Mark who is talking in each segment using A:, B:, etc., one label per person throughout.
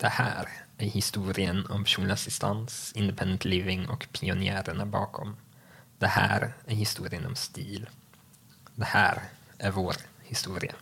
A: Det här är historien om personlig assistans, independent living och pionjärerna bakom. Det här är historien om stil. Det här är vår historia.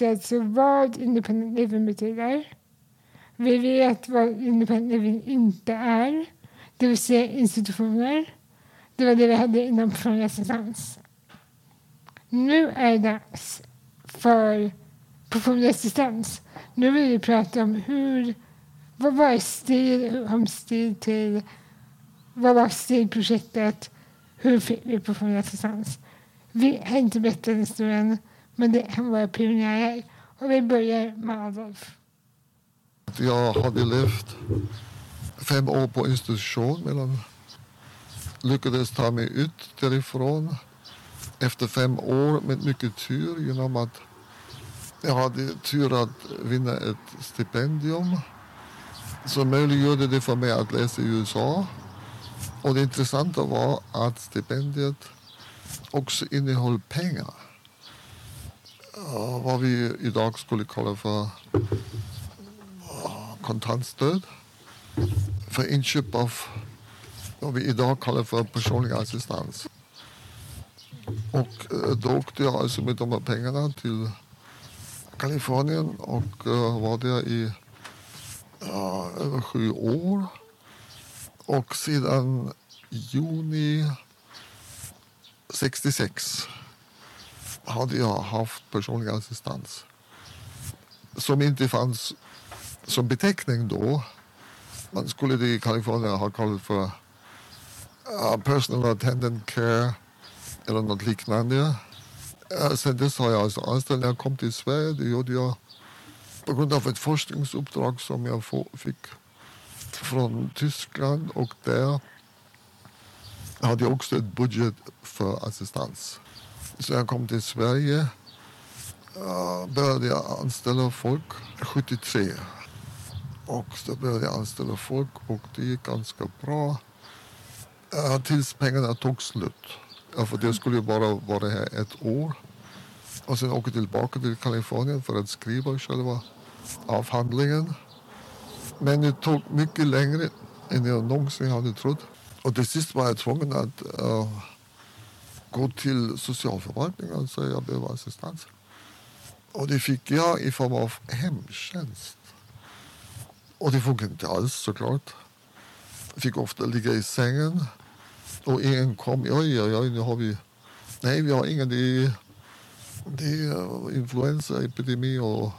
B: Vet vi alltså vad independent living betyder. Vi vet vad independent living inte är, det vill säga institutioner. Det var det vi hade inom personlig assistans. Nu är det dags för personlig assistans. Nu vill vi prata om hur, vad var stil, hur kom stil till, vad var stilprojektet, hur fick vi personlig assistans. Vi har inte berättat den historien men det kan vara pionjärer. Och vi börjar med Adolf.
C: Jag hade levt fem år på institution men lyckades ta mig ut därifrån efter fem år med mycket tur genom att jag hade tur att vinna ett stipendium som möjliggjorde det för mig att läsa i USA. Och det intressanta var att stipendiet också innehöll pengar vad vi idag skulle kalla för kontantstöd för inköp av vad vi idag kallar för personlig assistans. Och uh, då åkte jag alltså med de här pengarna till Kalifornien och uh, var där i uh, över sju år. Och sedan juni 66 hade jag haft personlig assistans som inte fanns som beteckning då. Man skulle det i Kalifornien ha kallat för uh, personal attendant care eller något liknande. Uh, sen dess har jag alltså anställd. När jag kom till Sverige det gjorde jag på grund av ett forskningsuppdrag som jag fick från Tyskland och där hade jag också ett budget för assistans. Så jag kom till Sverige började jag anställa folk 73. Och så började jag anställa folk och det gick ganska bra. Tills pengarna tog slut. Ja, för det skulle bara vara här ett år. Och sen åka tillbaka till Kalifornien för att skriva själva avhandlingen. Men det tog mycket längre än jag någonsin hade trott. Och till sist var jag tvungen att uh, gå till socialförvaltningen och säga att jag behöver assistans. Och det fick jag i form av hemtjänst. Och det funkade inte alls såklart. Jag fick ofta ligga i sängen och ingen kom. Oj, oj, oj, nu har vi... Nej, vi har ingen. Det är, det är influensaepidemi och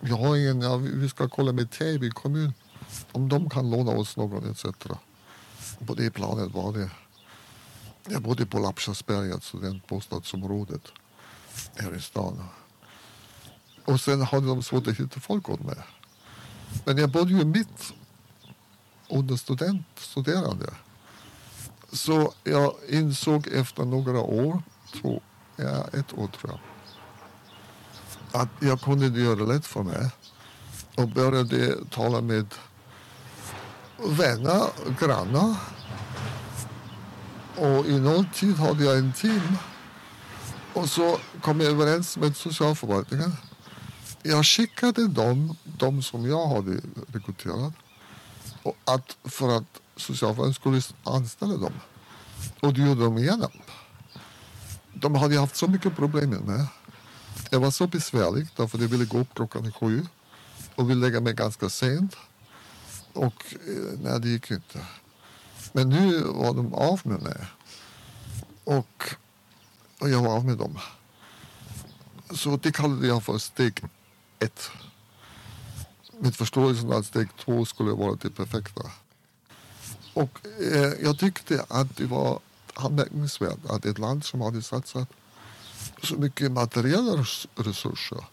C: vi har ingen. Ja, vi ska kolla med Täby kommun om de kan låna oss någon etc. På det planet var det. Jag bodde på Lappkärrsberget, studentbostadsområdet här i stan. Och sen hade de svårt att hitta folk åt mig. Men jag bodde ju mitt under student, studerande. Så jag insåg efter några år, två, ja, ett år tror jag, att jag kunde göra det lätt för mig och började tala med vänner, grannar och i någon tid hade jag en team. Och så kom jag överens med socialförvaltningen. Jag skickade dem, de som jag hade rekryterat, och att, för att socialförvaltningen skulle anställa dem. Och det gjorde de igenom. De hade haft så mycket problem med mig. Jag var så besvärlig därför de ville gå upp klockan sju och ville lägga mig ganska sent. Och eh, nej, det gick inte. Men nu var de av med mig. Och, och jag var av med dem. Så det kallade jag för steg ett. Med förståelsen att steg två skulle vara det perfekta. Och eh, jag tyckte att det var anmärkningsvärt att ett land som hade satsat så mycket materiella res- resurser.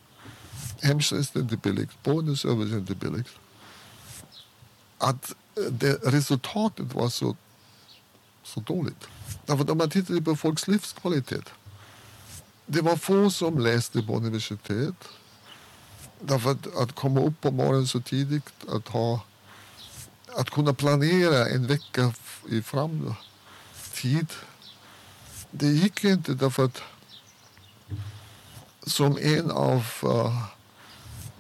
C: Hemtjänst är inte billigt, bonus är inte billigt. Att det, resultatet var så, så dåligt. Därför om man tittade på folks livskvalitet. Det var få som läste på universitet. Därför att, att komma upp på morgonen så tidigt, att, ha, att kunna planera en vecka i framtid. Det gick ju inte därför att som en av, eh,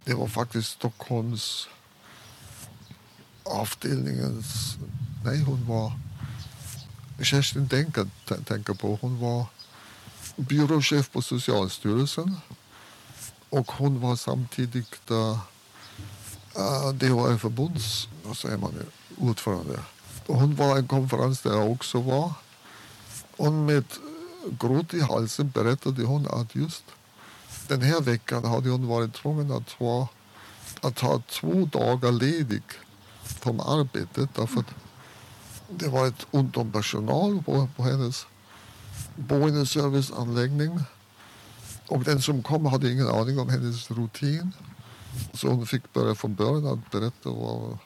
C: det var faktiskt Stockholms avdelningens, nej hon var Kerstin Denker t- tänker på, hon var byråchef på Socialstyrelsen och hon var samtidigt uh, DHR-förbunds, vad säger man, nu, ordförande. Och hon var en konferens där jag också var. Och med gråt i halsen berättade hon att just den här veckan hade hon varit tvungen att ta, att ta två dagar ledig från arbetet därför att det var ett ont om personal på, på hennes boendeserviceanläggning. Och den som kom hade ingen aning om hennes rutin. Så hon fick börja från början att berätta. Vad...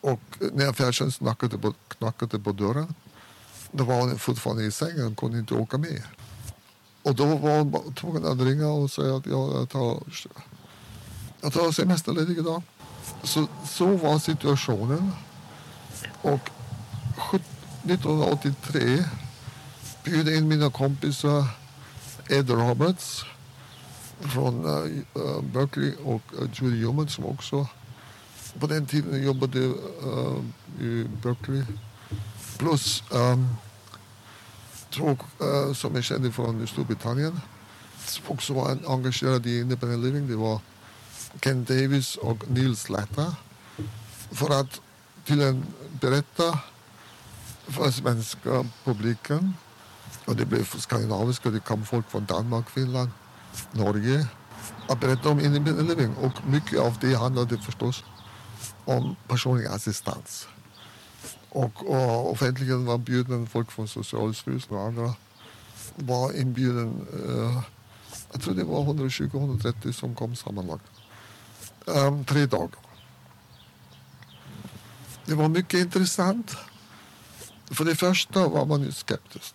C: Och när färdtjänsten knackade på, knackade på dörren då var hon fortfarande i sängen och kunde inte åka med. Och då var hon tvungen att ringa och säga att jag tar, jag tar semesterledig idag. Så, så var situationen. Och 1983 bjöd jag in mina kompisar Ed Roberts från uh, Berkeley och uh, Judy Human som också på den tiden jobbade uh, i Berkeley. Plus ehm, um, två uh, som jag kände från Storbritannien som också var engagerade i Independent Living. Det var Ken Davis och Neil Slatter. För att till en berätta för svenska publiken och det blev skandinaviska, det kom folk från Danmark, Finland, Norge att berätta om independent living. Och mycket av det handlade förstås om personlig assistans. Och, och offentligen var bjuden folk från Socialstyrelsen och andra var inbjuden. Eh, jag tror det var 120-130 som kom sammanlagt. Um, tre dagar. Det var mycket intressant. För det första var man ju skeptisk.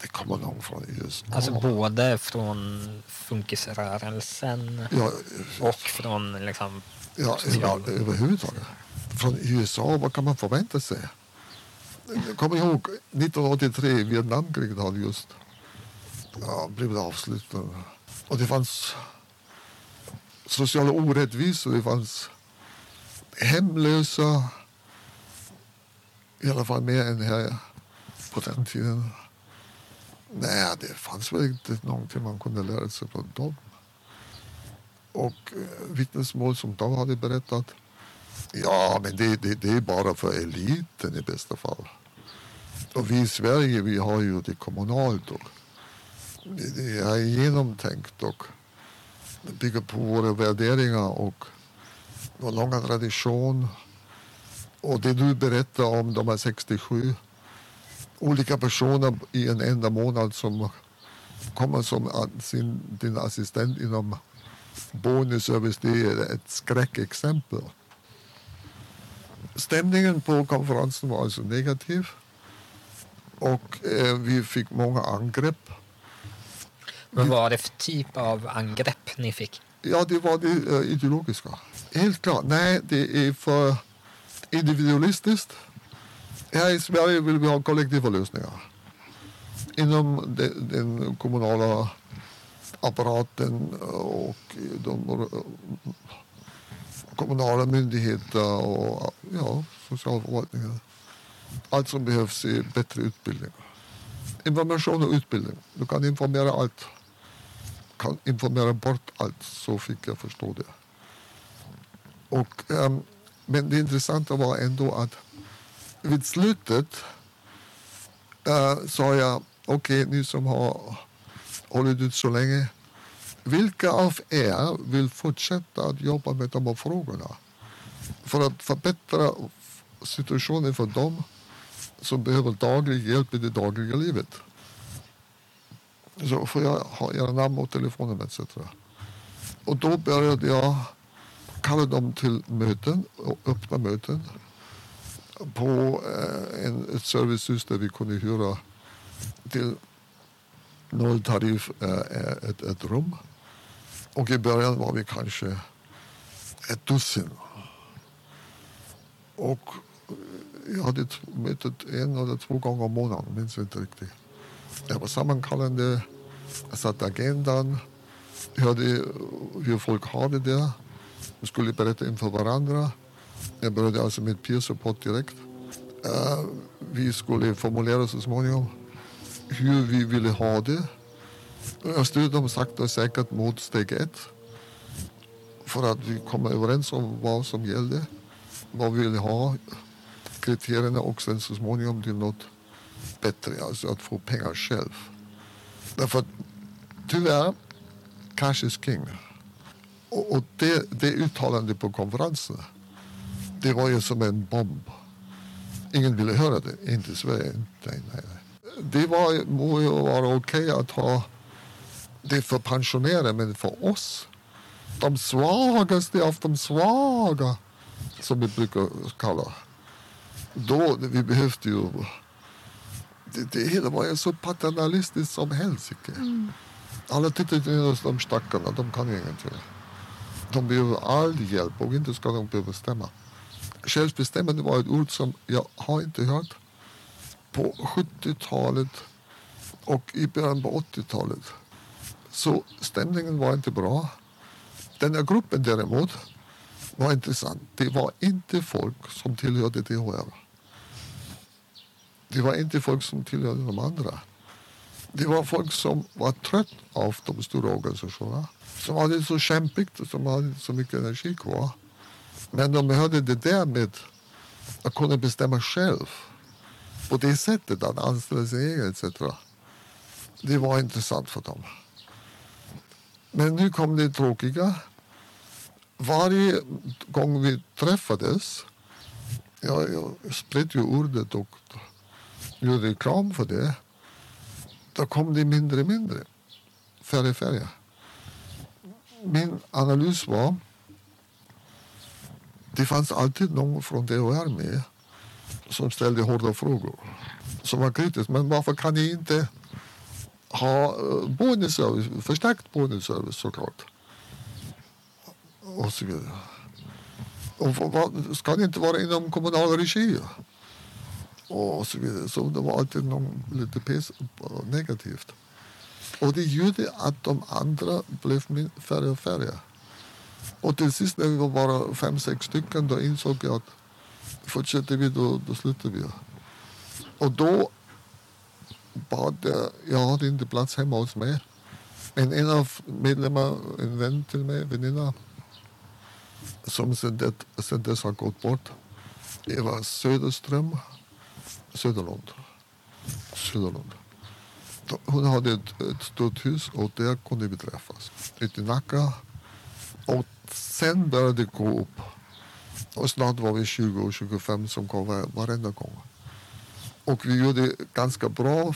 C: Det kommer någon från USA.
A: Alltså både från funkisrörelsen
C: ja,
A: och från liksom...
C: ja,
A: social-
C: över, överhuvudtaget. Från USA, vad kan man förvänta sig? Jag kommer ihåg 1983, Vietnamkriget hade just ja, blivit avslutat. Och det fanns sociala orättvisor, det fanns hemlösa, i alla fall mer än här på den tiden. Nej, det fanns väl inte någonting man kunde lära sig från dem. Och eh, vittnesmål som de hade berättat. Ja, men det, det, det är bara för eliten i bästa fall. Och vi i Sverige, vi har ju det kommunalt och det, det är genomtänkt och det bygger på våra värderingar och vår långa tradition. Och det du berättar om de här 67 olika personer i en enda månad som kommer som sin, din assistent inom boendeservice, det är ett skräckexempel. Stämningen på konferensen var alltså negativ och eh, vi fick många angrepp.
A: Vad var det för typ av angrepp ni fick?
C: Ja, det var det eh, ideologiska. Helt klart. Nej, det är för individualistiskt. Här i Sverige vill vi ha kollektiva lösningar. Inom den, den kommunala apparaten och de eh, kommunala myndigheter och ja, socialförvaltningen. Allt som behövs är bättre utbildning. Information och utbildning. Du kan informera allt. Kan informera bort allt, så fick jag förstå det. Och, um, men det intressanta var ändå att vid slutet uh, sa jag, okej ni som har hållit ut så länge, vilka av er vill fortsätta att jobba med de här frågorna för att förbättra situationen för dem som behöver daglig hjälp i det dagliga livet. Så får jag ha era namn och telefonnummer etc. Och då började jag kalla dem till möten, öppna möten på eh, en, ett servicehus där vi kunde hyra till nolltariff eh, eh, ett, ett rum. Och i början var vi kanske ett dussin. Och jag hade mötet en eller två gånger om månaden, minns inte riktigt. Jag var sammankallande, jag satte agendan, hörde hur folk hade det. De skulle berätta inför varandra. Jag började alltså med peer support direkt. Äh, uh, vi skulle formulera så småningom hur vi ville ha det. Jag styrde dem sakta och säkert mot steg ett. För att vi kom överens om vad som gällde, vad vi ville ha, kriterierna och sen så småningom till något bättre, alltså att få pengar själv. Därför att tyvärr, cash is king. Och, och det, det uttalandet på konferensen, det var ju som en bomb. Ingen ville höra det, inte i Sverige. Nej, nej. Det var, må ju vara okej okay att ha det för pensionärer, men för oss, de svagaste av de svaga, som vi brukar kalla då, vi behövde ju... Det, det hela var ju så paternalistiskt som helst. Mm. Alla tittade på de stackarna, de kan ingenting. De behöver all hjälp och inte ska de behöva bestämma. Självbestämmande var ett ord som jag har inte hört på 70-talet och i början på 80-talet. Så stämningen var inte bra. Den här gruppen däremot var intressant. Det var inte folk som tillhörde DHR. Det var inte folk som tillhörde de andra. Det var folk som var trött av de stora organisationerna. Som hade det så kämpigt och som hade så mycket energi kvar. Men de behövde det där med att kunna bestämma själv. På det sättet, att anställa sig egen etc. Det var intressant för dem. Men nu kom det tråkiga. Varje gång vi träffades, jag, jag spred ju ordet och gjorde reklam för det. Då kom det mindre och mindre. Färre färre. Min analys var det fanns alltid någon från DHR med som ställde hårda frågor. Som var kritisk. Men varför kan ni inte ha eh, boendeservice, förstärkt boendeservice såklart? Och så vidare. Och vad, ska det inte vara inom kommunal regi? Och så vidare. Så det var alltid någon lite pes, negativt. Och det gjorde att de andra blev färre och färre. Och till sist när vi var bara fem, sex stycken då insåg jag att fortsätter vi då, då slutar vi. Och då bad jag, jag hade inte plats hemma hos mig. Men en av medlemmarna, en vän till mig, väninna, som sedan dess har gått bort, Eva Söderström, Söderlund. Söderlund. Hon hade ett, ett stort hus och där kunde vi träffas. Ute i Nacka. Och sen började det gå upp. Och snart var vi 20 och 25 som kom varenda gång. Och vi gjorde ganska bra.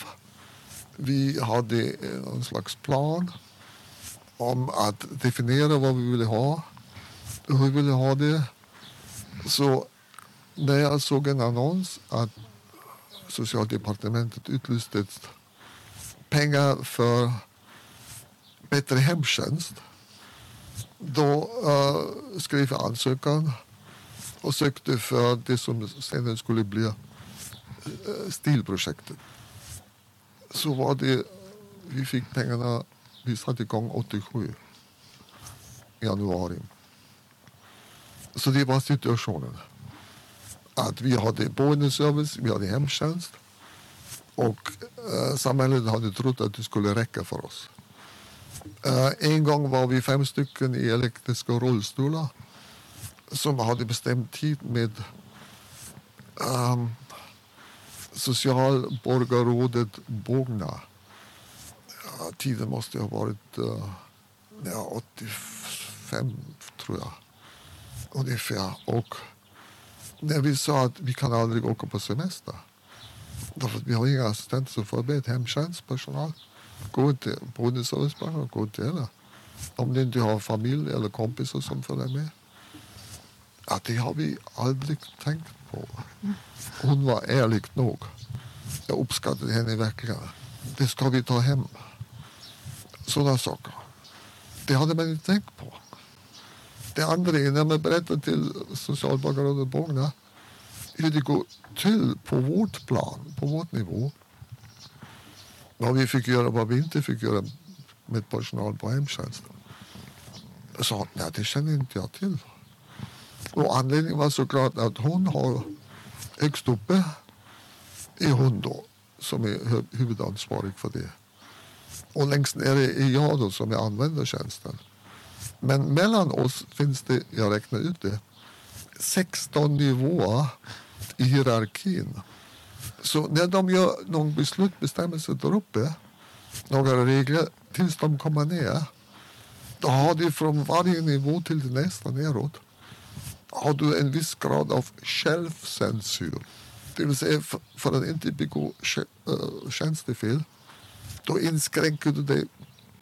C: Vi hade eh, en slags plan om att definiera vad vi ville ha. Hur vi ville ha det. Så när jag såg en annons att socialdepartementet utlyste pengar för bättre hemtjänst. Då uh, skrev jag ansökan och sökte för det som sedan skulle bli uh, stilprojektet. Så var det, vi fick pengarna, vi satte igång 87 i januari. Så det var situationen att vi hade boendeservice, vi hade hemtjänst och eh, samhället hade trott att det skulle räcka för oss. Eh, en gång var vi fem stycken i elektriska rullstolar som hade bestämt tid med um, socialborgarrådet Bogna. Ja, tiden måste ha varit uh, ja, 85, tror jag. Ungefär. Och när vi sa att vi kan aldrig åka på semester. Därför att vi har inga assistenter som förbereder hemtjänstpersonal. Går inte boendeservicepersonal, går inte heller. Om ni inte har familj eller kompisar som följer med. Ja, det har vi aldrig tänkt på. Hon var ärlig nog. Jag uppskattade henne verkligen. Det ska vi ta hem. Sådana saker. Det hade man inte tänkt på. Det andra är när man berättar till socialbagarundeborna hur det går till på vårt plan, på vår nivå. Vad vi fick göra, vad vi inte fick göra med personal på hemtjänsten. Jag sa, nej det känner inte jag till. Och anledningen var såklart att hon har högst uppe är hon då som är huvudansvarig för det. Och längst ner är jag då som jag använder tjänsten. Men mellan oss finns det, jag räknar ut det, 16 nivåer i hierarkin. Så när de gör någon beslutbestämmelse där uppe, några regler, tills de kommer ner, då har de från varje nivå till nästa neråt, har du en viss grad av självcensur. Det vill säga, för, för att inte begå eh, tjänstefel, då inskränker du dig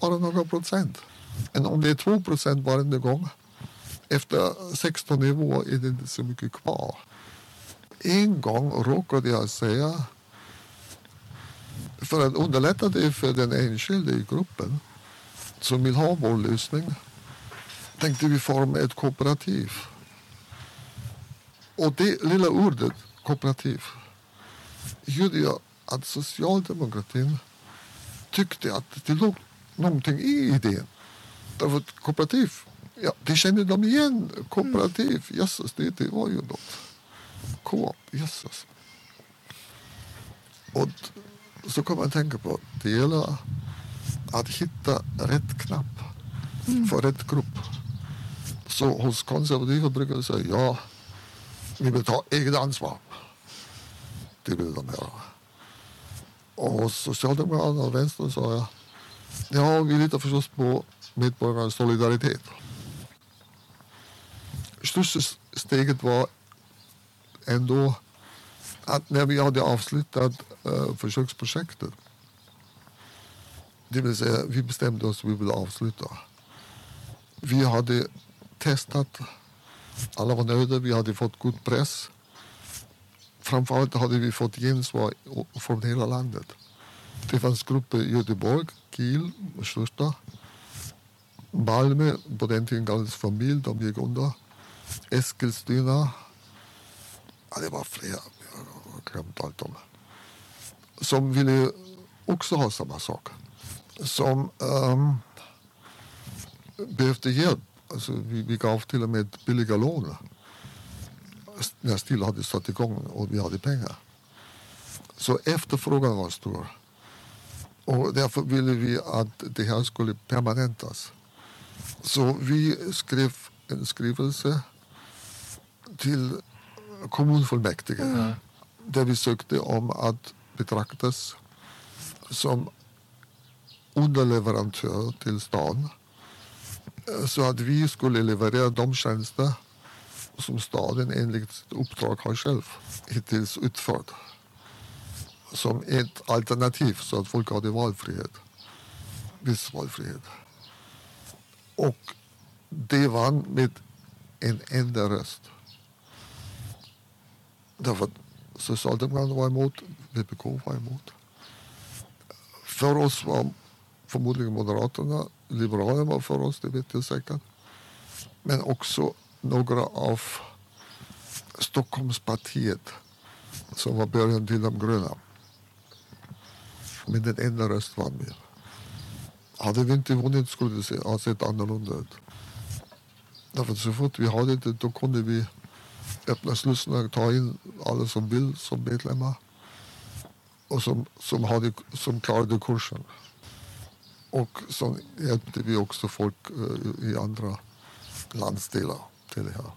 C: bara några procent. Men om det är 2 procent varje gång, efter 16 nivåer är det inte så mycket kvar. En gång råkade jag säga, för att underlätta det för den enskilde i gruppen som vill ha vår lösning, tänkte vi forma ett kooperativ. Och det lilla ordet kooperativ gjorde jag att socialdemokratin tyckte att det låg någonting i idén. Därför att kooperativ, ja, det kände de igen. Kooperativ, jösses, det, det var ju något. Coop, jösses. Och så kan man tänka på att det gäller att hitta rätt knapp för rätt grupp. Så hos konservativa brukar de säga ja, vi vill ta eget ansvar. Det vill de göra. Och hos Socialdemokraterna och Vänstern sa jag ja, vi litar förstås på medborgarnas solidaritet. Största steget var ändå att när vi hade avslutat uh, øh, försöksprojektet det vill säga, vi bestämde oss att vi ville avsluta. Vi hade testat, alla var nöjda, vi hade fått god press. Framförallt hade vi fått gensvar från hela landet. Det fanns grupper i Göteborg, Kiel, största Malmö, på den tiden kallades familj, de gick under. Eskilstuna. Ja, det var flera, jag har glömt allt om. Som ville också ha samma sak. Som um, behövde hjälp. Alltså, vi, vi gav till och med billiga lån när STIL hade satt igång och vi hade pengar. Så efterfrågan var stor. Och därför ville vi att det här skulle permanentas. Så vi skrev en skrivelse till kommunfullmäktige mm. där vi sökte om att betraktas som underleverantör till stan så att vi skulle leverera de tjänster som staden enligt sitt uppdrag har själv hittills utfört som ett alternativ så att folk hade valfrihet. Viss valfrihet. Och det vann med en enda röst. Därför att Socialdemokraterna var emot, VPK var emot. För oss var förmodligen Moderaterna, Liberalerna var för oss, det vet jag säkert. Men också några av Stockholmspartiet som var början till de gröna. Med den enda röst vann vi. Hade vi inte vunnit skulle det ha sett annorlunda ut. Därför så fort vi hade det då kunde vi öppna slussarna och ta in alla som vill som medlemmar och som, som, hade, som klarade kursen. Och så hjälpte vi också folk uh, i andra landsdelar till det här.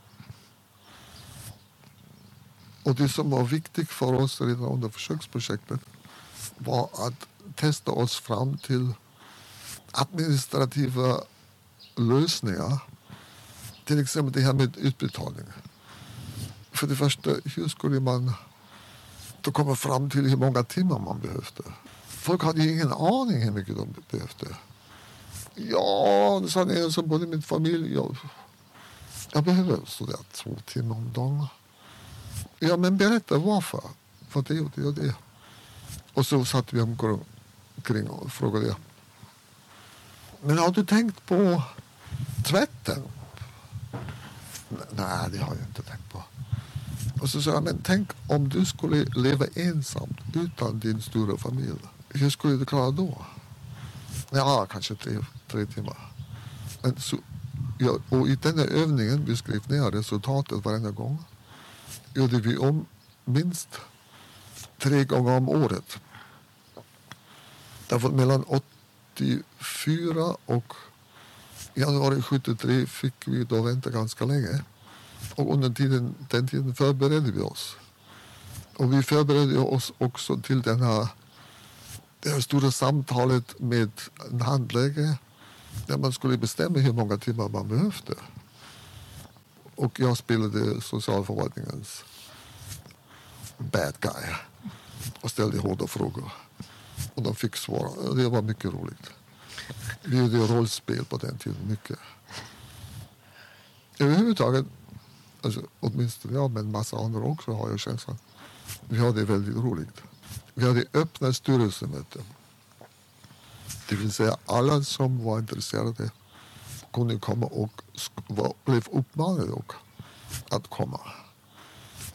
C: Och det som var viktigt för oss redan under försöksprojektet var att testa oss fram till administrativa lösningar. Till exempel det här med utbetalning. För det första, hur skulle man då komma fram till hur många timmar man behövde? Folk hade ju ingen aning hur mycket de behövde. Ja, sa en som bodde i min familj. Jag, jag behöver sådär två timmar om dagen. Ja, men berätta varför. För det och det och det. Och så satt vi omkring och frågade. Men har du tänkt på tvätten? Nej, det har jag inte tänkt på. Och så sa jag, men tänk om du skulle leva ensam utan din stora familj. Hur skulle du klara då? Ja, kanske tre, tre timmar. Men så, ja, och i den här övningen, vi skrev ner resultatet varenda gång, gjorde vi om minst tre gånger om året. Därför mellan 74 och januari 73 fick vi då vänta ganska länge. Och under tiden, den tiden förberedde vi oss. Och vi förberedde oss också till den här, det här stora samtalet med en handläggare där man skulle bestämma hur många timmar man behövde. Och jag spelade socialförvaltningens bad guy och ställde hårda frågor. Och de fick svara. Det var mycket roligt. Vi gjorde rollspel på den tiden, mycket. Överhuvudtaget, alltså, åtminstone jag men massa andra också har jag känslan. Vi hade väldigt roligt. Vi hade öppna styrelsemöten. Det vill säga alla som var intresserade kunde komma och var, blev uppmanade och att komma.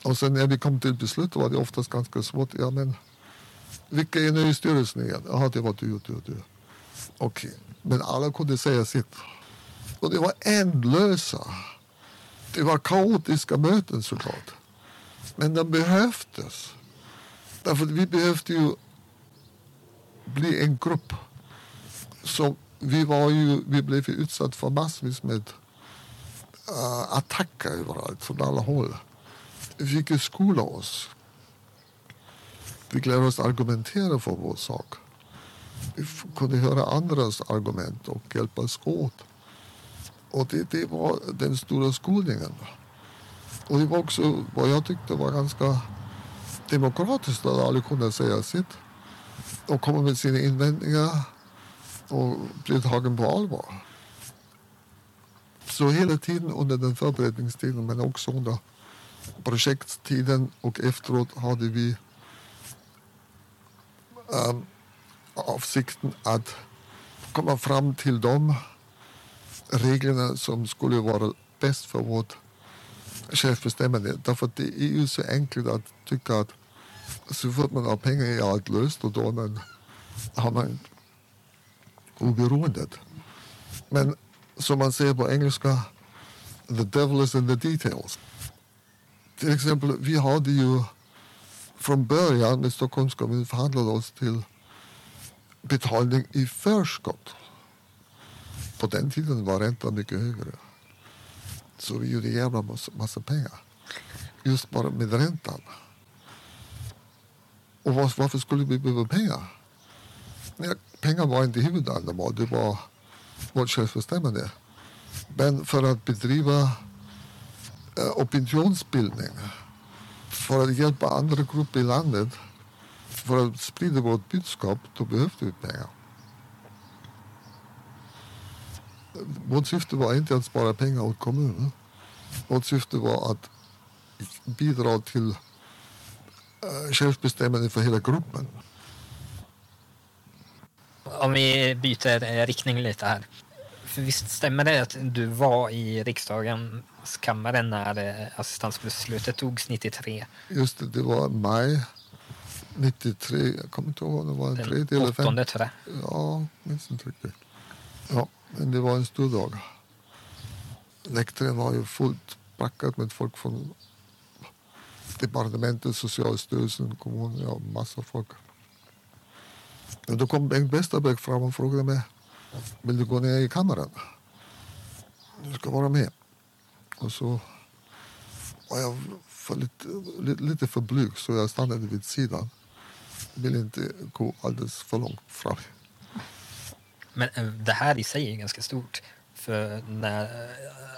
C: Och sen när vi kom till beslut var det oftast ganska svårt. Ja, men vilka är ni i styrelsen igen? Jaha, det var du och du och du. Okej, men alla kunde säga sitt. Och det var ändlösa. Det var kaotiska möten såklart. Men de behövdes. Därför att vi behövde ju bli en grupp. Så vi, var ju, vi blev ju utsatta för massvis med uh, attacker överallt, från alla håll. Vi fick ju skola oss. Vi fick lära oss argumentera för vår sak. Vi kunde höra andras argument och hjälpas åt. Och det, det var den stora skolningen. Och det var också vad jag tyckte var ganska demokratiskt att alla kunde säga sitt och komma med sina invändningar och bli tagen på allvar. Så hela tiden under den förberedningstiden men också under projekttiden och efteråt hade vi um, avsikten att komma fram till de reglerna som skulle vara bäst för vårt självbestämmande. Därför det är ju så enkelt att tycka att så fort man har pengar är allt löst och då man, har man oberoendet. Men som man säger på engelska, the devil is in the details. Till exempel, vi hade ju från början med Stockholms kommun förhandlade oss till betalning i förskott. På den tiden var räntan mycket högre. Så vi gjorde jävla massa, massa pengar. Just bara med räntan. Och var, varför skulle vi behöva pengar? Nej, pengar var inte huvudändamål, det var vårt självbestämmande. Men för att bedriva eh, opinionsbildning, för att hjälpa andra grupper i landet, för att sprida vårt budskap, då behövde vi pengar. Vårt syfte var inte att spara pengar åt kommunen. Vårt syfte var att bidra till eh, självbestämmande för hela gruppen.
A: Om vi byter eh, riktning lite här. För visst stämmer det att du var i riksdagen kammare när eh, assistansbeslutet togs 93?
C: Just det, det var maj 93. Jag kommer inte ihåg om det var en
A: Den
C: tredje eller femte.
A: tror jag.
C: Ja, minns inte riktigt. Ja, men det var en stor dag. Läktaren var ju fullt packat med folk från departementet, Socialstyrelsen, kommunen, ja, massa folk. Men då kom Bengt Westerberg fram och frågade mig, vill du gå ner i kammaren? Du ska vara med. Och så var jag för lite, lite, för blyg så jag stannade vid sidan. Ville inte gå alldeles för långt fram.
A: Men eh, det här i sig är ganska stort. För när,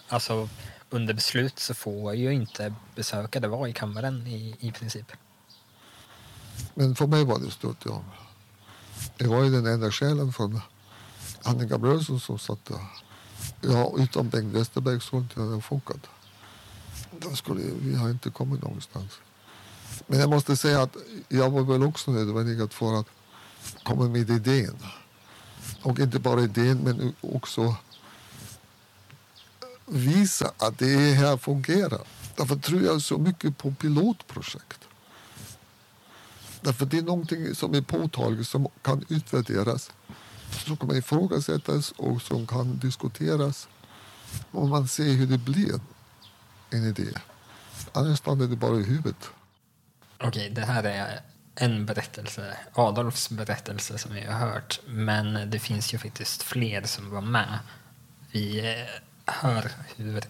A: alltså, under beslut så får ju inte besökare vara i kammaren i, i princip.
C: Men för mig var det stort, ja. Jag var ju den enda själen från handikapprörelsen som satt där. Ja, utan Bengt Westerberg så inte det hade funkat. Då skulle vi har inte kommit någonstans. Men jag måste säga att jag var väl också nödvändig för att komma med idén. Och inte bara idén, men också visa att det här fungerar. Därför tror jag så mycket på pilotprojekt. Därför det är någonting som är påtagligt som kan utvärderas, som kan ifrågasättas och som kan diskuteras. Och man ser hur det blir en idé. Annars stannar det bara i huvudet.
A: Okej, det här är en berättelse, Adolfs berättelse som vi har hört, men det finns ju faktiskt fler som var med. Vi eh, hör hur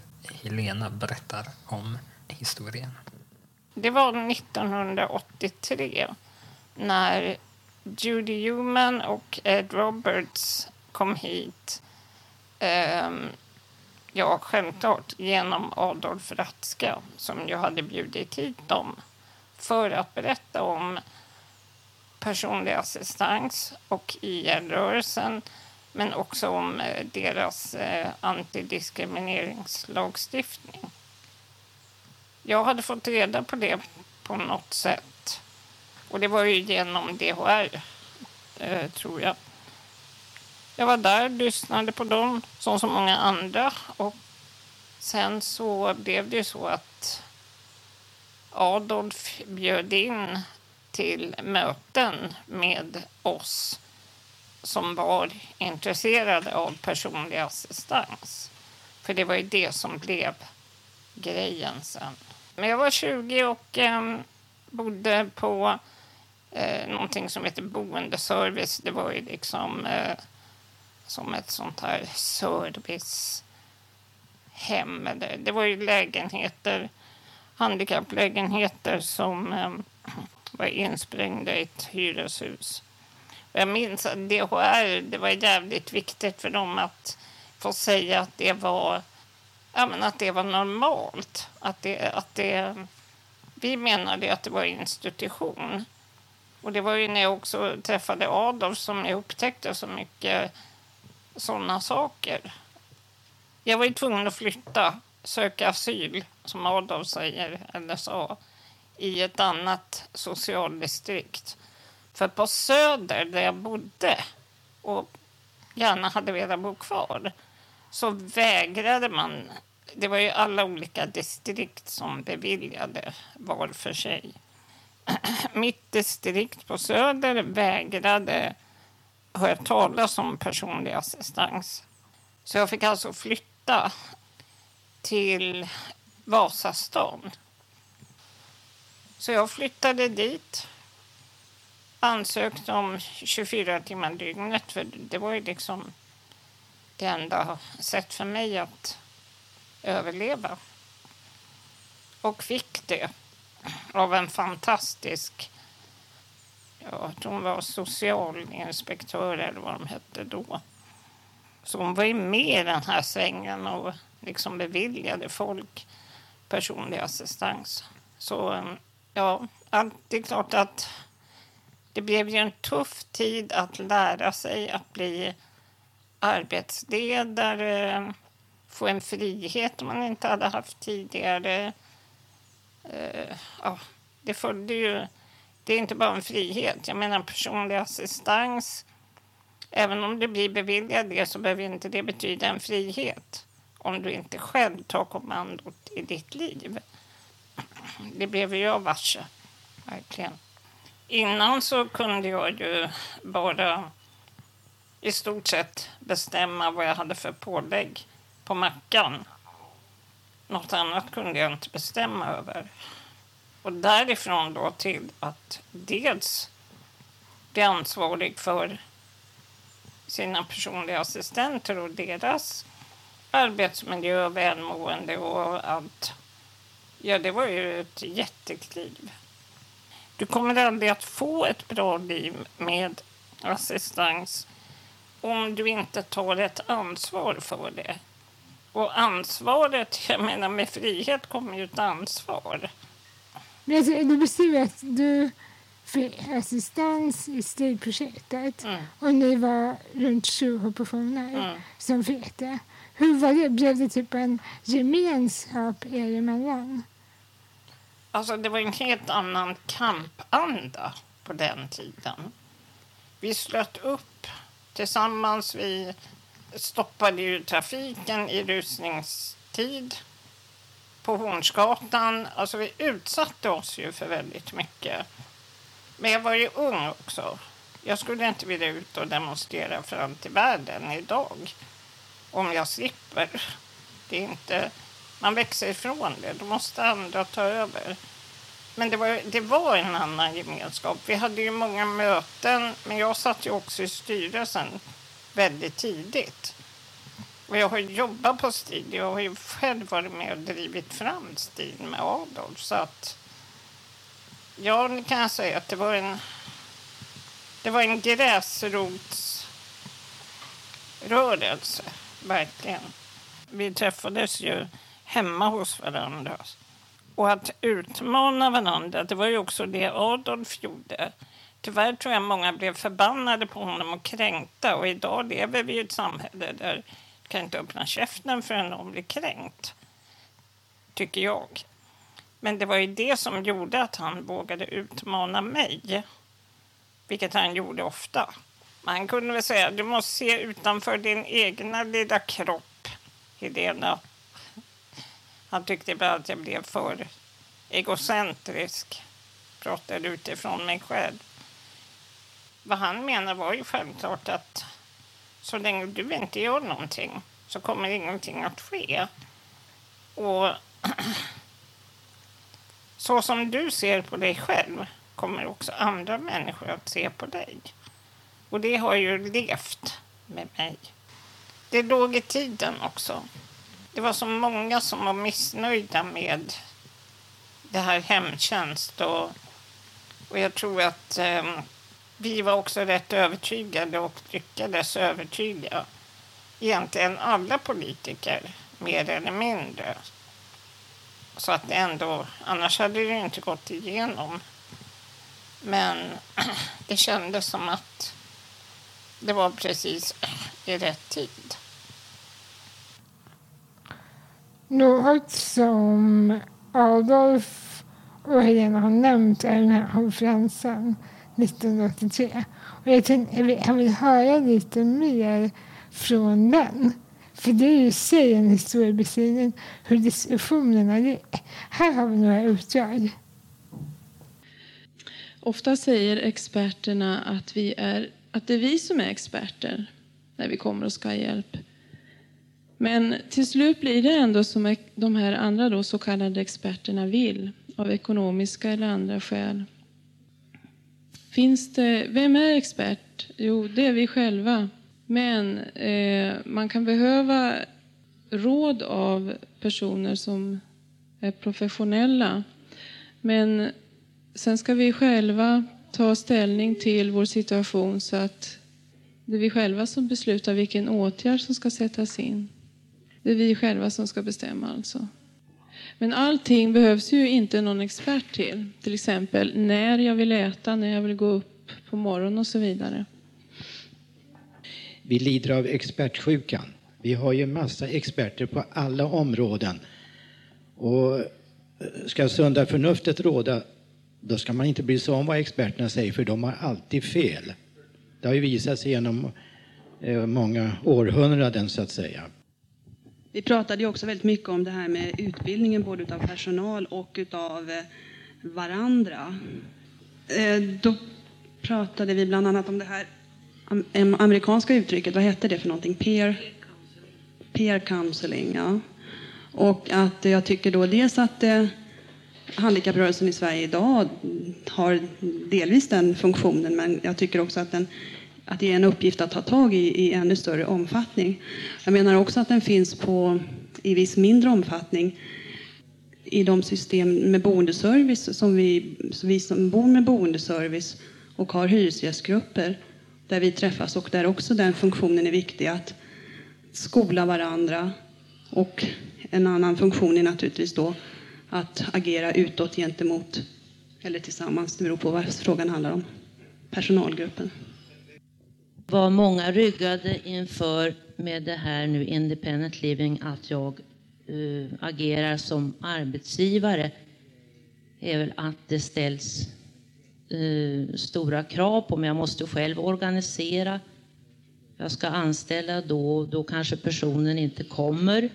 A: Helena berättar om historien.
D: Det var 1983 när Judy Human och Ed Roberts kom hit. Um, ja, självklart genom Adolf Ratzka som ju hade bjudit hit dem för att berätta om personlig assistans och IR-rörelsen men också om eh, deras eh, antidiskrimineringslagstiftning. Jag hade fått reda på det på något sätt. Och det var ju genom DHR, eh, tror jag. Jag var där, lyssnade på dem som så många andra. Och sen så blev det ju så att Adolf bjöd in till möten med oss som var intresserade av personlig assistans. För det var ju det som blev grejen sen. Men jag var 20 och eh, bodde på eh, någonting som heter boendeservice. Det var ju liksom eh, som ett sånt här servicehem. Det var ju lägenheter, handikapplägenheter som eh, var insprängda i ett hyreshus. Jag minns att DHR, det var jävligt viktigt för dem att få säga att det var, ja, men att det var normalt. Att det, att det, vi menade att det var institution. Och det var ju när jag också träffade Adolf som jag upptäckte så mycket sådana saker. Jag var ju tvungen att flytta, söka asyl, som Adolf säger, eller sa, i ett annat socialdistrikt. För på Söder, där jag bodde och gärna hade velat bo kvar så vägrade man. Det var ju alla olika distrikt som beviljade var för sig. Mitt distrikt på Söder vägrade höra talas om personlig assistans. Så jag fick alltså flytta till Vasastan. Så jag flyttade dit ansökte om 24 timmar dygnet för det var ju liksom det enda sätt för mig att överleva. Och fick det av en fantastisk, ja, hon var socialinspektör eller vad de hette då. Så hon var ju med i den här svängen och liksom beviljade folk personlig assistans. Så um, ja, det är klart att det blev ju en tuff tid att lära sig att bli arbetsledare, få en frihet man inte hade haft tidigare eh, ja, det följde ju... Det är inte bara en frihet. Jag menar personlig assistans. Även om du blir beviljad det så behöver inte det betyda en frihet om du inte själv tar kommandot i ditt liv. Det blev jag varse, verkligen. Innan så kunde jag ju bara i stort sett bestämma vad jag hade för pålägg på mackan. Något annat kunde jag inte bestämma över. Och därifrån då till att dels bli ansvarig för sina personliga assistenter och deras arbetsmiljö, välmående och allt. Ja, det var ju ett jättekliv. Du kommer aldrig att få ett bra liv med assistans om du inte tar ett ansvar för det. Och ansvaret, jag menar med frihet kommer ju ett ansvar.
B: Men alltså, du beskriver att du fick assistans i stilprojektet
D: Mm.
B: och ni var runt 20 personer
D: Mm.
B: som fick det. Hur var det? Blev det typ en gemenskap er emellan?
D: Alltså det var en helt annan kampanda på den tiden. Vi slöt upp tillsammans. Vi stoppade ju trafiken i rusningstid på Hornsgatan. Alltså vi utsatte oss ju för väldigt mycket. Men jag var ju ung också. Jag skulle inte vilja ut och demonstrera för allt i världen idag. Om jag slipper. Det är inte... Man växer ifrån det. Då måste andra ta över. Men det var, det var en annan gemenskap. Vi hade ju många möten, men jag satt ju också i styrelsen väldigt tidigt. Och jag har ju jobbat på STIL. Jag har ju själv varit med och drivit fram STIL med Adolf. Så att, ja, nu kan jag säga att det var en, det var en gräsrotsrörelse, verkligen. Vi träffades ju hemma hos varandra. Och att utmana varandra, det var ju också det Adolf gjorde. Tyvärr tror jag många blev förbannade på honom och kränkta. Och idag lever vi i ett samhälle där du kan inte öppna käften förrän någon blir kränkt. Tycker jag. Men det var ju det som gjorde att han vågade utmana mig. Vilket han gjorde ofta. Man kunde väl säga du måste se utanför din egna lilla kropp, Helena. Han tyckte ibland att jag blev för egocentrisk. Pratade utifrån mig själv. Vad han menar var ju självklart att så länge du inte gör någonting så kommer ingenting att ske. Och så som du ser på dig själv kommer också andra människor att se på dig. Och det har ju levt med mig. Det låg i tiden också. Det var så många som var missnöjda med det här hemtjänst och, och jag tror att eh, vi var också rätt övertygade och lyckades övertyga egentligen alla politiker mer eller mindre. Så att det ändå, annars hade det ju inte gått igenom. Men det kändes som att det var precis i rätt tid.
B: Något som Adolf och Helena har nämnt är den här konferensen 1983. Och jag tänkte jag vill, jag vill höra lite mer från den. För det är ju i sig en historiebeskrivning hur diskussionerna gick. Här har vi några utdrag.
E: Ofta säger experterna att, vi är, att det är vi som är experter när vi kommer och ska ha hjälp. Men till slut blir det ändå som de här andra då, så kallade experterna vill, av ekonomiska eller andra skäl. Finns det, vem är expert? Jo, det är vi själva. Men eh, man kan behöva råd av personer som är professionella. Men sen ska vi själva ta ställning till vår situation så att det är vi själva som beslutar vilken åtgärd som ska sättas in. Det är vi själva som ska bestämma alltså. Men allting behövs ju inte någon expert till. Till exempel när jag vill äta, när jag vill gå upp på morgonen och så vidare.
F: Vi lider av expertsjukan. Vi har ju massa experter på alla områden. Och eh, ska sunda förnuftet råda, då ska man inte bry sig om vad experterna säger, för de har alltid fel. Det har ju visat sig genom eh, många århundraden, så att säga.
G: Vi pratade ju också väldigt mycket om det här med utbildningen både av personal och av eh, varandra. Eh, då pratade vi bland annat om det här amerikanska uttrycket, vad hette det för någonting? Peer, peer counseling. Ja. Och att jag tycker då dels att eh, handikapprörelsen i Sverige idag har delvis den funktionen, men jag tycker också att den att det är en uppgift att ta tag i i ännu större omfattning. Jag menar också att den finns på, i viss mindre omfattning i de system med boendeservice som vi, som vi som bor med boendeservice och har hyresgästgrupper. där vi träffas och där också den funktionen är viktig att skola varandra och en annan funktion är naturligtvis då att agera utåt gentemot eller tillsammans, det beror på vad frågan handlar om, personalgruppen.
H: Vad många ryggade inför med det här nu independent living att jag uh, agerar som arbetsgivare är väl att det ställs uh, stora krav på mig. Jag måste själv organisera. Jag ska anställa då, då kanske personen inte kommer.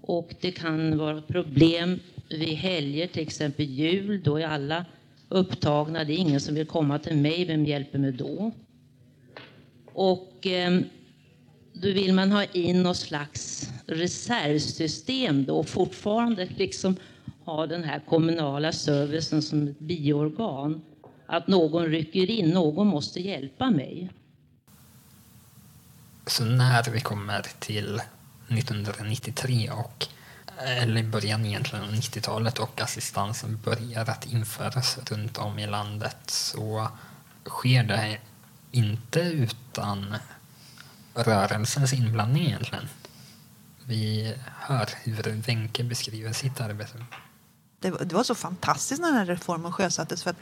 H: Och det kan vara problem vid helger, till exempel jul. Då är alla upptagna. Det är ingen som vill komma till mig. Vem hjälper mig då? Och eh, då vill man ha in något slags reservsystem då och fortfarande liksom ha den här kommunala servicen som ett bioorgan. Att någon rycker in, någon måste hjälpa mig.
A: Så när vi kommer till 1993 och eller i början egentligen av 90-talet och assistansen börjar att införas runt om i landet så sker det inte utan rörelsens inblandning egentligen. Vi hör hur Wenche beskriver sitt arbete.
I: Det, det var så fantastiskt när den här reformen sjösattes för att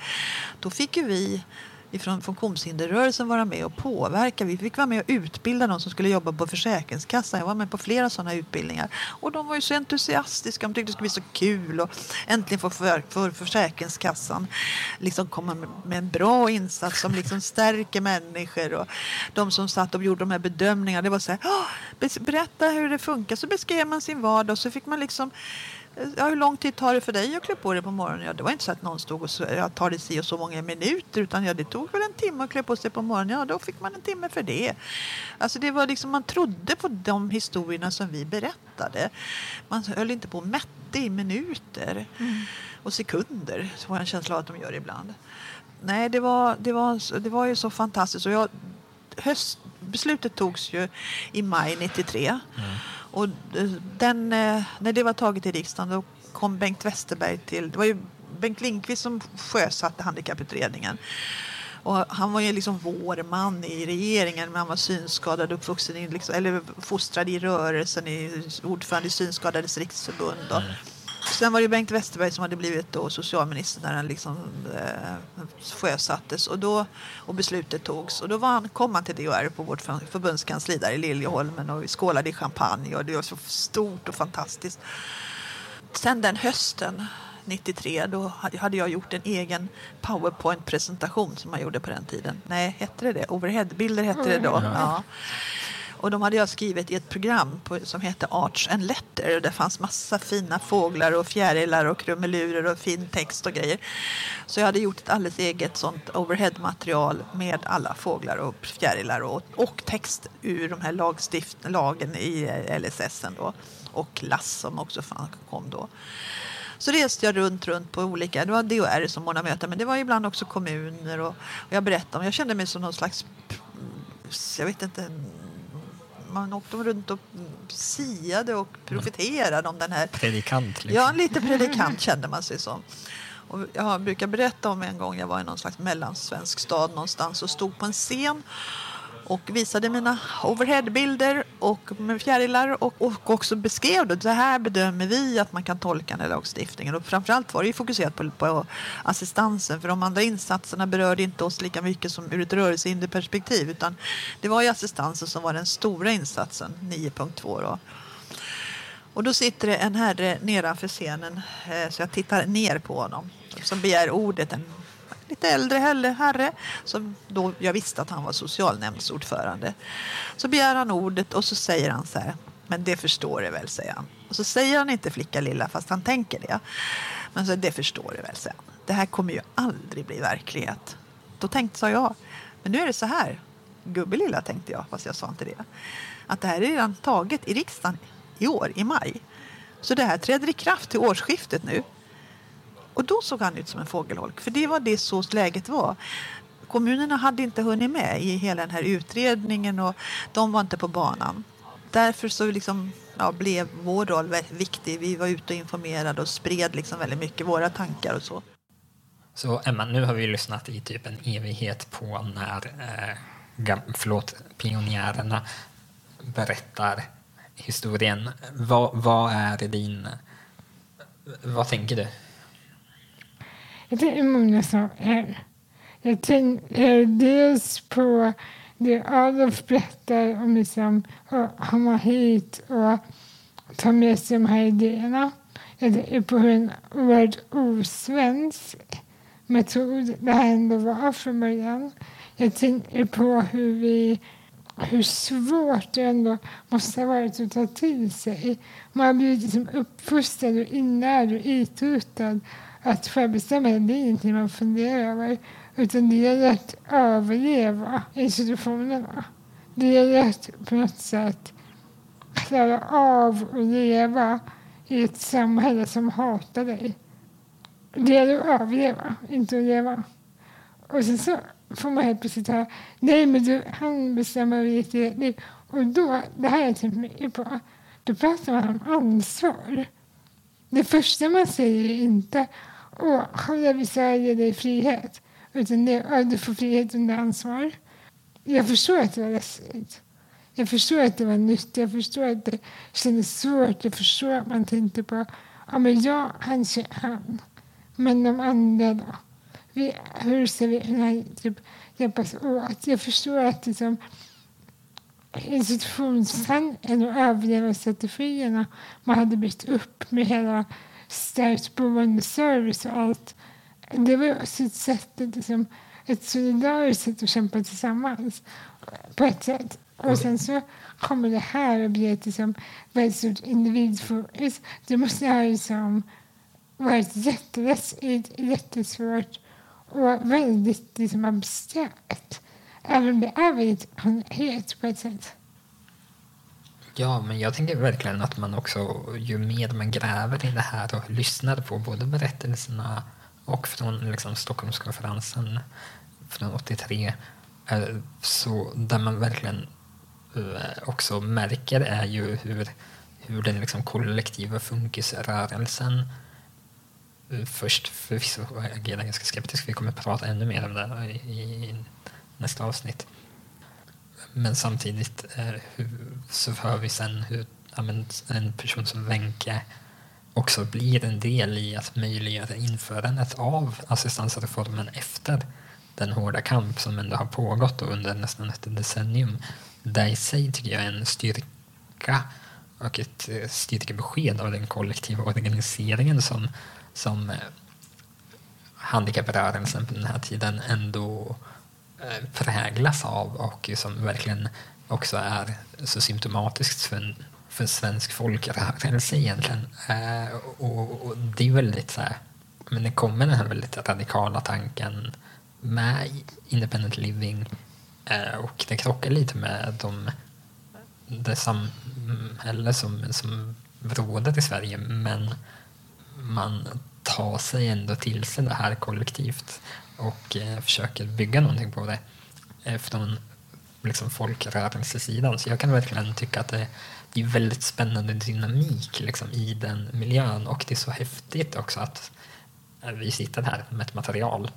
I: då fick ju vi ifrån funktionshinderrörelsen vara med och påverka. Vi fick vara med och utbilda de som skulle jobba på Försäkringskassan. Jag var med på flera sådana utbildningar. Och de var ju så entusiastiska. De tyckte det skulle bli så kul och äntligen få för, för Försäkringskassan liksom komma med en bra insats som liksom stärker människor. Och de som satt och gjorde de här bedömningarna, det var så här, berätta hur det funkar. Så beskrev man sin vardag och så fick man liksom Ja, hur lång tid tar det för dig att klä på dig på morgonen? Ja, det var inte så att någon stod och ja, tar det si och så många minuter utan ja, det tog väl en timme att klä på sig på morgonen. Ja, då fick man en timme för det. Alltså det var liksom, man trodde på de historierna som vi berättade. Man höll inte på och mätte i minuter mm. och sekunder, så har jag en känsla av att de gör ibland. Nej, det var, det var, det var ju så fantastiskt. Och jag, höst, beslutet togs ju i maj 93. Mm. Och eh, den, eh, när det var taget i riksdagen då kom Bengt Westerberg till... Det var ju Bengt Lindqvist som sjösatte handikapputredningen. Och han var ju liksom vår man i regeringen, men han var synskadad, uppvuxen i, liksom, eller fostrad i rörelsen, i, ordförande i Synskadades riksförbund. Och, mm. Sen var det Bengt Westerberg som hade blivit då socialminister när den liksom, eh, sjösattes och, då, och beslutet togs. Och då var han, kom han till DHR på vårt förbundskansli där i Liljeholmen och vi skålade i champagne och det var så stort och fantastiskt. Sen den hösten 93 då hade jag gjort en egen powerpoint-presentation som man gjorde på den tiden. Nej, hette det det? Overheadbilder hette det då. Ja. Och de hade jag skrivit i ett program på, som hette Arts and Letter. Och det fanns massa fina fåglar och fjärilar och krumelurer och fin text och grejer. Så jag hade gjort ett alldeles eget sånt overhead-material med alla fåglar och fjärilar och, och text ur de här lagstift, lagen i LSS då. Och LASS som också kom då. Så reste jag runt, runt på olika, det var DHR som ordnade möten, men det var ibland också kommuner och, och jag berättade om, jag kände mig som någon slags, jag vet inte, man åkte runt och siade och profeterade om den här...
A: Predikant? Liksom.
I: Ja, lite predikant kände man sig som. Och jag brukar berätta om en gång jag var i någon slags mellansvensk stad någonstans och stod på en scen och visade mina overheadbilder och med fjärilar och, och också beskrev det. Så här bedömer vi att man kan tolka den här lagstiftningen. Och framförallt var det ju fokuserat på, på assistansen för de andra insatserna berörde inte oss lika mycket som ur ett rörelsehinderperspektiv utan det var ju assistansen som var den stora insatsen, 9.2 då. Och då sitter det en herre nedanför scenen, eh, så jag tittar ner på honom, som begär ordet, en lite äldre herre som då jag visste att han var socialnämndsordförande. Så begär han ordet och så säger han så här, men det förstår du väl, säger han. Och så säger han inte flicka lilla fast han tänker det. Men så det förstår du väl, säger han. Det här kommer ju aldrig bli verklighet. Då tänkte sa jag, men nu är det så här, gubbe lilla tänkte jag, fast jag sa inte det. Att det här är redan taget i riksdagen i år, i maj. Så det här träder i kraft till årsskiftet nu. Och då såg han ut som en fågelholk, för det var det så läget var. Kommunerna hade inte hunnit med i hela den här utredningen och de var inte på banan. Därför så liksom, ja, blev vår roll viktig. Vi var ute och informerade och spred liksom väldigt mycket våra tankar och så.
A: Så Emma, nu har vi lyssnat i typ en evighet på när eh, förlåt, pionjärerna berättar historien. Vad, vad är din... Vad tänker du?
B: Jag tänker många saker. Jag tänker dels på det Adolf berättar om liksom, att komma hit och ta med sig de här idéerna. Jag tänker på hur en oerhört osvensk metod det här ändå var från början. Jag tänker på hur vi hur svårt det ändå måste ha varit att ta till sig. Man har blivit liksom uppfostrad och inlärd och itutad att självbestämmande det är ingenting man funderar över. Utan det gäller att överleva institutionerna. Det gäller att på något sätt klara av att leva i ett samhälle som hatar dig. Det gäller att överleva, inte att leva. Och sen så får man helt plötsligt höra nej men du, han bestämmer över ditt eget liv. Och då, det här har jag tänkt mycket på, då pratar man om ansvar. Det första man säger är inte åh, jag vi säga ge dig frihet. Utan det du får frihet under ansvar. Jag förstår att det var läskigt. Jag förstår att det var nytt. Jag förstår att det kändes svårt. Jag förstår att man tänkte på ja men jag, han, han. Men de andra då? Vi, hur ska vi kunna typ, hjälpas åt? Jag förstår att liksom, institutionstanken och överlevnadsstrategierna man hade byggt upp med hela stärkt boendeservice och allt. Det var också ett sätt, liksom, ett solidariskt sätt att kämpa tillsammans på ett sätt. Och sen så kommer det här och blir ett liksom, väldigt stort individfokus. Det måste ha liksom, varit jätteläskigt, jättesvårt och väldigt liksom, abstrakt. Även om det är väldigt konkret på ett sätt.
A: Ja, men jag tänker verkligen att man också, ju mer man gräver i det här och lyssnar på både berättelserna och från liksom, Stockholmskonferensen från 83, eh, så där man verkligen eh, också märker är ju hur, hur den liksom kollektiva funkisrörelsen eh, först förvisso agerar ganska skeptisk. Vi kommer att prata ännu mer om det i, i nästa avsnitt. Men samtidigt eh, hur, så hör vi sen hur ja, men, en person som Wenche också blir en del i att möjliggöra införandet av assistansreformen efter den hårda kamp som ändå har pågått under nästan ett decennium. Det i sig tycker jag är en styrka och ett eh, styrkebesked av den kollektiva organiseringen som, som eh, handikapprörelsen på den här tiden ändå eh, Eh, präglas av och som verkligen också är så symptomatiskt för, en, för svensk folkrörelse egentligen. Eh, och, och, det är väldigt så här, men det kommer den här väldigt radikala tanken med independent living eh, och det krockar lite med de, det samhälle som, som råder i Sverige men man tar sig ändå till sig det här kollektivt och eh, försöker bygga någonting på det eh, från liksom folkrörelsesidan. Så jag kan verkligen tycka att det, det är väldigt spännande dynamik liksom, i den miljön och det är så häftigt också att eh, vi sitter här med ett material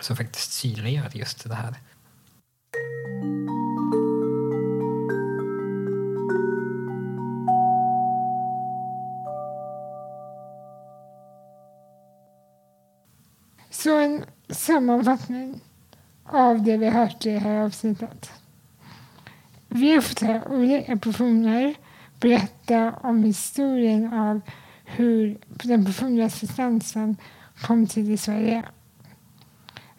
A: som faktiskt synliggör just det här.
B: Så en sammanfattning av det vi hört i det här avsnittet. Vi har fått höra olika personer berätta om historien av hur den personliga assistansen kom till i Sverige.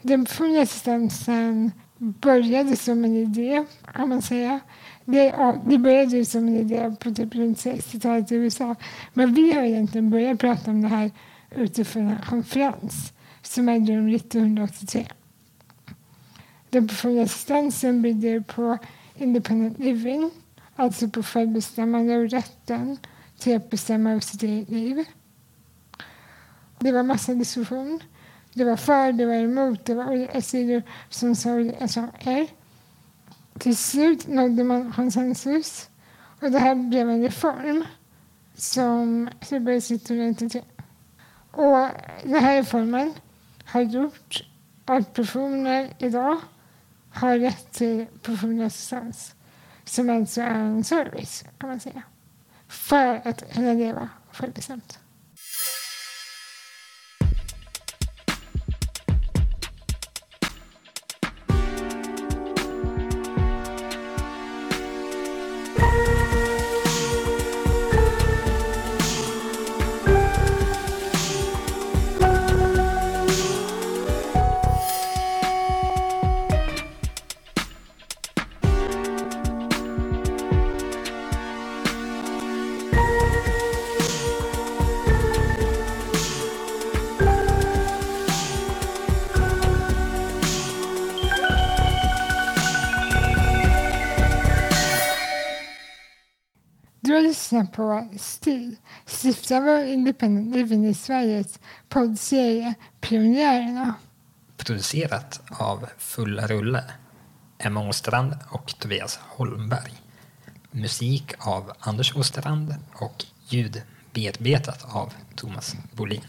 B: Den personliga assistansen började som en idé, kan man säga. Det, ja, det började som en idé på typ runt 60-talet i USA. Men vi har egentligen börjat prata om det här utifrån en konferens som ägde rum 1983. Den personliga assistansen bygger på independent living, alltså på självbestämmande och rätten till att bestämma över sitt eget liv. Det var massa diskussion. Det var för, det var emot, det var olika sidor som sa olika saker. Till slut nådde man konsensus och det här blev en reform som klubbades 1993. Och den här reformen har gjort att personer idag har rätt till personlig assistans som alltså är en service, kan man säga, för att kunna leva självbestämt. På STIL, stiftar vår Independent Living i Sveriges poddserie Pionjärerna.
A: Producerat av Fulla Rulle, Emma Åstrand och Tobias Holmberg. Musik av Anders Åstrand och ljud bearbetat av Thomas Bolin.